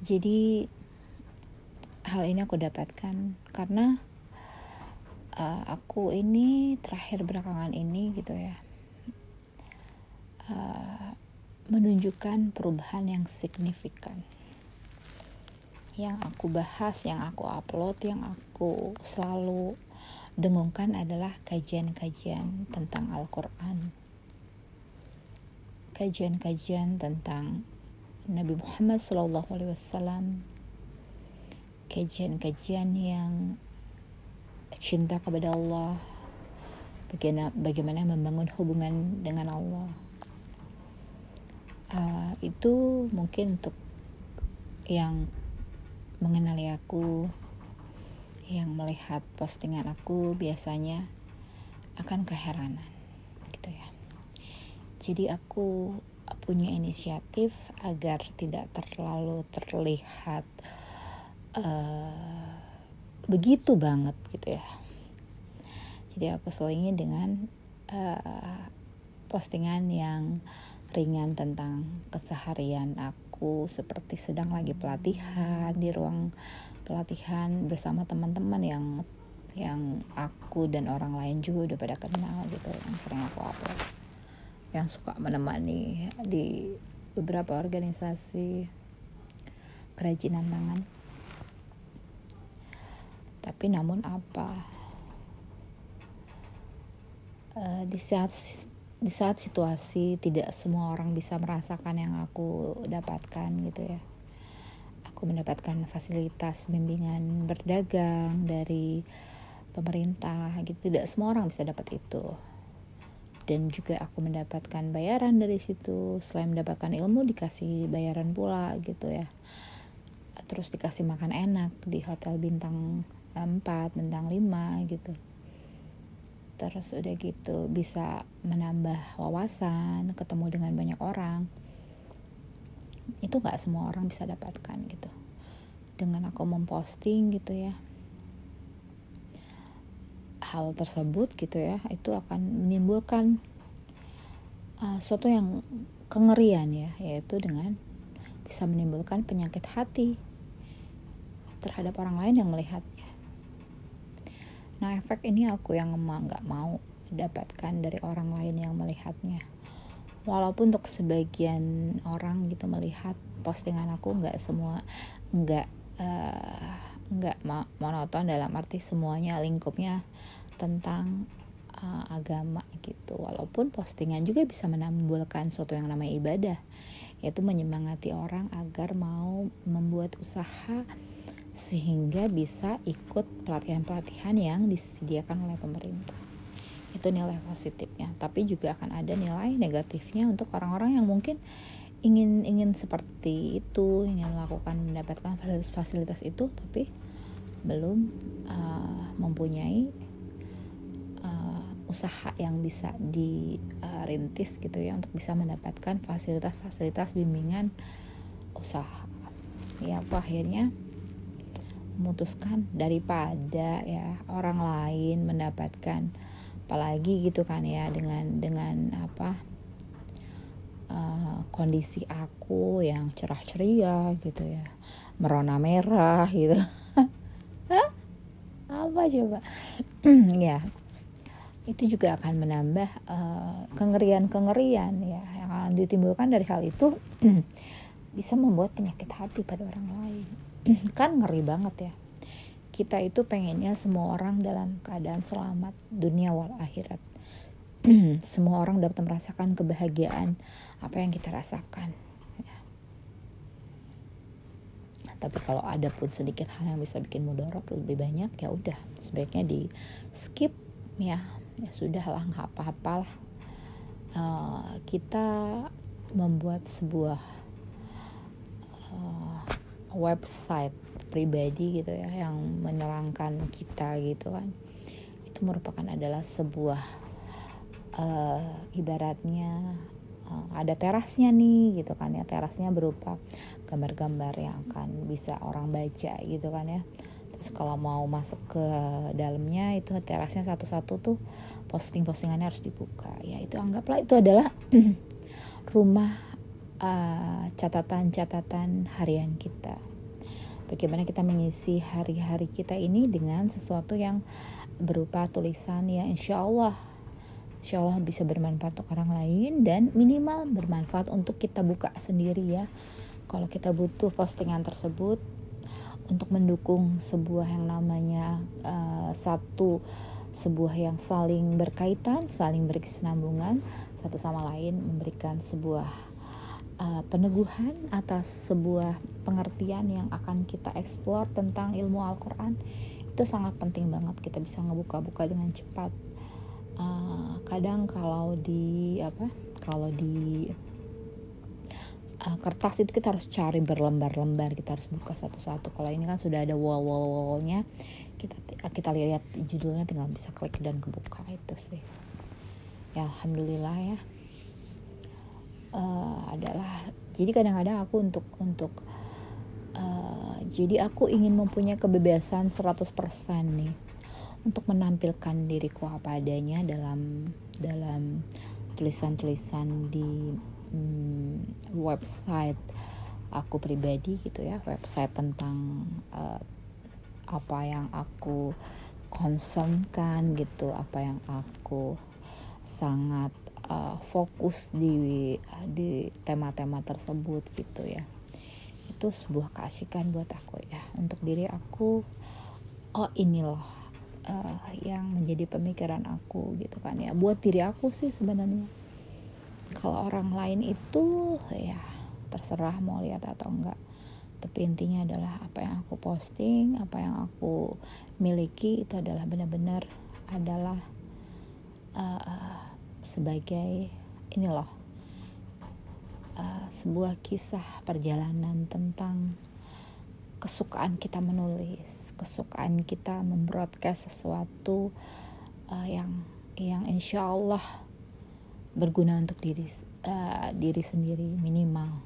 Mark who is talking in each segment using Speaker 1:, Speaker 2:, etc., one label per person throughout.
Speaker 1: Jadi hal ini aku dapatkan karena uh, aku ini terakhir belakangan ini gitu ya uh, menunjukkan perubahan yang signifikan. Yang aku bahas, yang aku upload, yang aku selalu dengungkan adalah kajian-kajian tentang Al-Quran kajian-kajian tentang Nabi Muhammad SAW, kajian-kajian yang cinta kepada Allah, bagaimana, bagaimana membangun hubungan dengan Allah. Uh, itu mungkin untuk yang mengenali aku, yang melihat postingan aku biasanya akan keheranan jadi aku punya inisiatif agar tidak terlalu terlihat uh, begitu banget gitu ya. Jadi aku selingi dengan uh, postingan yang ringan tentang keseharian aku seperti sedang lagi pelatihan di ruang pelatihan bersama teman-teman yang yang aku dan orang lain juga udah pada kenal gitu yang sering aku upload yang suka menemani di beberapa organisasi kerajinan tangan. Tapi namun apa? Uh, di saat di saat situasi tidak semua orang bisa merasakan yang aku dapatkan gitu ya. Aku mendapatkan fasilitas bimbingan berdagang dari pemerintah gitu. Tidak semua orang bisa dapat itu dan juga aku mendapatkan bayaran dari situ. Selain mendapatkan ilmu dikasih bayaran pula gitu ya. Terus dikasih makan enak di hotel bintang 4 bintang 5 gitu. Terus udah gitu bisa menambah wawasan ketemu dengan banyak orang. Itu gak semua orang bisa dapatkan gitu. Dengan aku memposting gitu ya hal tersebut gitu ya itu akan menimbulkan uh, suatu yang kengerian ya yaitu dengan bisa menimbulkan penyakit hati terhadap orang lain yang melihatnya. Nah efek ini aku yang nggak mau dapatkan dari orang lain yang melihatnya. Walaupun untuk sebagian orang gitu melihat postingan aku nggak semua nggak uh, nggak monoton dalam arti semuanya lingkupnya tentang uh, agama gitu. Walaupun postingan juga bisa menimbulkan suatu yang namanya ibadah yaitu menyemangati orang agar mau membuat usaha sehingga bisa ikut pelatihan-pelatihan yang disediakan oleh pemerintah. Itu nilai positifnya tapi juga akan ada nilai negatifnya untuk orang-orang yang mungkin ingin ingin seperti itu ingin melakukan mendapatkan fasilitas-fasilitas itu tapi belum uh, mempunyai usaha yang bisa dirintis gitu ya untuk bisa mendapatkan fasilitas-fasilitas bimbingan usaha. Ya aku akhirnya memutuskan daripada ya orang lain mendapatkan apalagi gitu kan ya dengan dengan apa uh, kondisi aku yang cerah ceria gitu ya. Merona merah gitu. Apa coba? Ya. Itu juga akan menambah uh, kengerian-kengerian ya. Yang akan ditimbulkan dari hal itu bisa membuat penyakit hati pada orang lain. Kan ngeri banget ya. Kita itu pengennya semua orang dalam keadaan selamat dunia wal akhirat semua orang dapat merasakan kebahagiaan apa yang kita rasakan ya. tapi kalau ada pun sedikit hal yang bisa bikin mudarat lebih banyak ya udah. Sebaiknya di skip ya. Ya sudah lah nggak apa-apa lah. Uh, kita membuat sebuah website pribadi gitu ya yang menerangkan kita gitu kan. Itu merupakan adalah sebuah uh, ibaratnya uh, ada terasnya nih gitu kan ya. Terasnya berupa gambar-gambar yang akan bisa orang baca gitu kan ya. Terus kalau mau masuk ke dalamnya itu terasnya satu-satu tuh posting-postingannya harus dibuka. Ya itu anggaplah itu adalah rumah uh, catatan-catatan uh, harian kita. Bagaimana kita mengisi hari-hari kita ini dengan sesuatu yang berupa tulisan yang insya Allah insya Allah bisa bermanfaat untuk orang lain dan minimal bermanfaat untuk kita buka sendiri ya. Kalau kita butuh postingan tersebut untuk mendukung sebuah yang namanya uh, satu sebuah yang saling berkaitan, saling berkesinambungan satu sama lain memberikan sebuah uh, peneguhan atas sebuah pengertian yang akan kita eksplor tentang ilmu Al-Quran itu sangat penting banget. Kita bisa ngebuka-buka dengan cepat uh, kadang kalau di apa kalau di uh, kertas itu kita harus cari berlembar-lembar kita harus buka satu-satu. Kalau ini kan sudah ada wall wall wallnya kita kita lihat judulnya tinggal bisa klik dan kebuka itu sih. Ya alhamdulillah ya. Uh, adalah jadi kadang-kadang aku untuk untuk uh, jadi aku ingin mempunyai kebebasan 100% nih untuk menampilkan diriku apa adanya dalam dalam tulisan-tulisan di um, website aku pribadi gitu ya. Website tentang uh, apa yang aku concernkan gitu apa yang aku sangat uh, fokus di di tema-tema tersebut gitu ya. Itu sebuah keasikan buat aku ya. Untuk diri aku oh inilah uh, yang menjadi pemikiran aku gitu kan. Ya buat diri aku sih sebenarnya. Kalau orang lain itu ya terserah mau lihat atau enggak. Tapi intinya adalah apa yang aku posting apa yang aku miliki itu adalah benar-benar adalah uh, sebagai ini loh uh, sebuah kisah perjalanan tentang kesukaan kita menulis, kesukaan kita membroadcast sesuatu uh, yang yang insya Allah berguna untuk diri uh, diri sendiri minimal.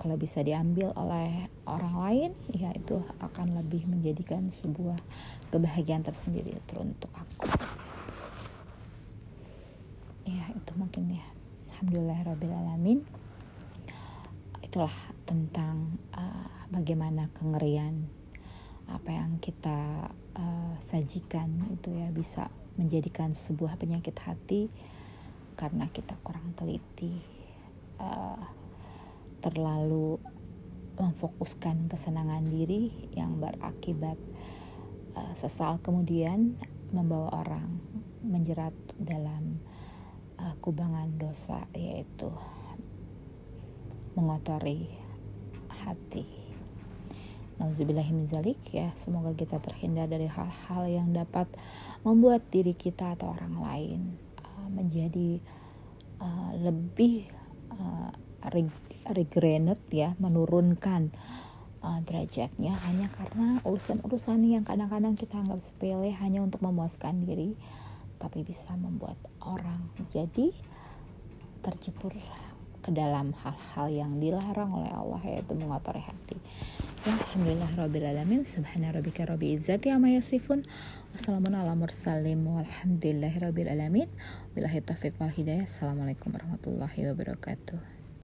Speaker 1: Kalau bisa diambil oleh orang lain, ya itu akan lebih menjadikan sebuah kebahagiaan tersendiri untuk aku. Ya itu mungkin ya. Alhamdulillah rabbil alamin. Itulah tentang uh, bagaimana kengerian apa yang kita uh, sajikan itu ya bisa menjadikan sebuah penyakit hati karena kita kurang teliti uh, terlalu memfokuskan kesenangan diri yang berakibat uh, sesal kemudian membawa orang menjerat dalam uh, kubangan dosa yaitu mengotori hati. Nauzubillahiminzalik ya. Semoga kita terhindar dari hal-hal yang dapat membuat diri kita atau orang lain uh, menjadi uh, lebih uh, regrenet ya menurunkan uh, derajatnya. Hanya karena urusan-urusan yang kadang-kadang kita anggap sepele hanya untuk memuaskan diri tapi bisa membuat orang jadi terjebur ke dalam hal-hal yang dilarang oleh Allah yaitu mengotori hati. Ya, Alhamdulillah Rabbil Alamin Subhana Rabbika Rabbi Izzati Amma Yasifun Wassalamun ala mursalim Walhamdulillahi Rabbil Alamin. Bilahi taufiq wal hidayah. Assalamualaikum warahmatullahi wabarakatuh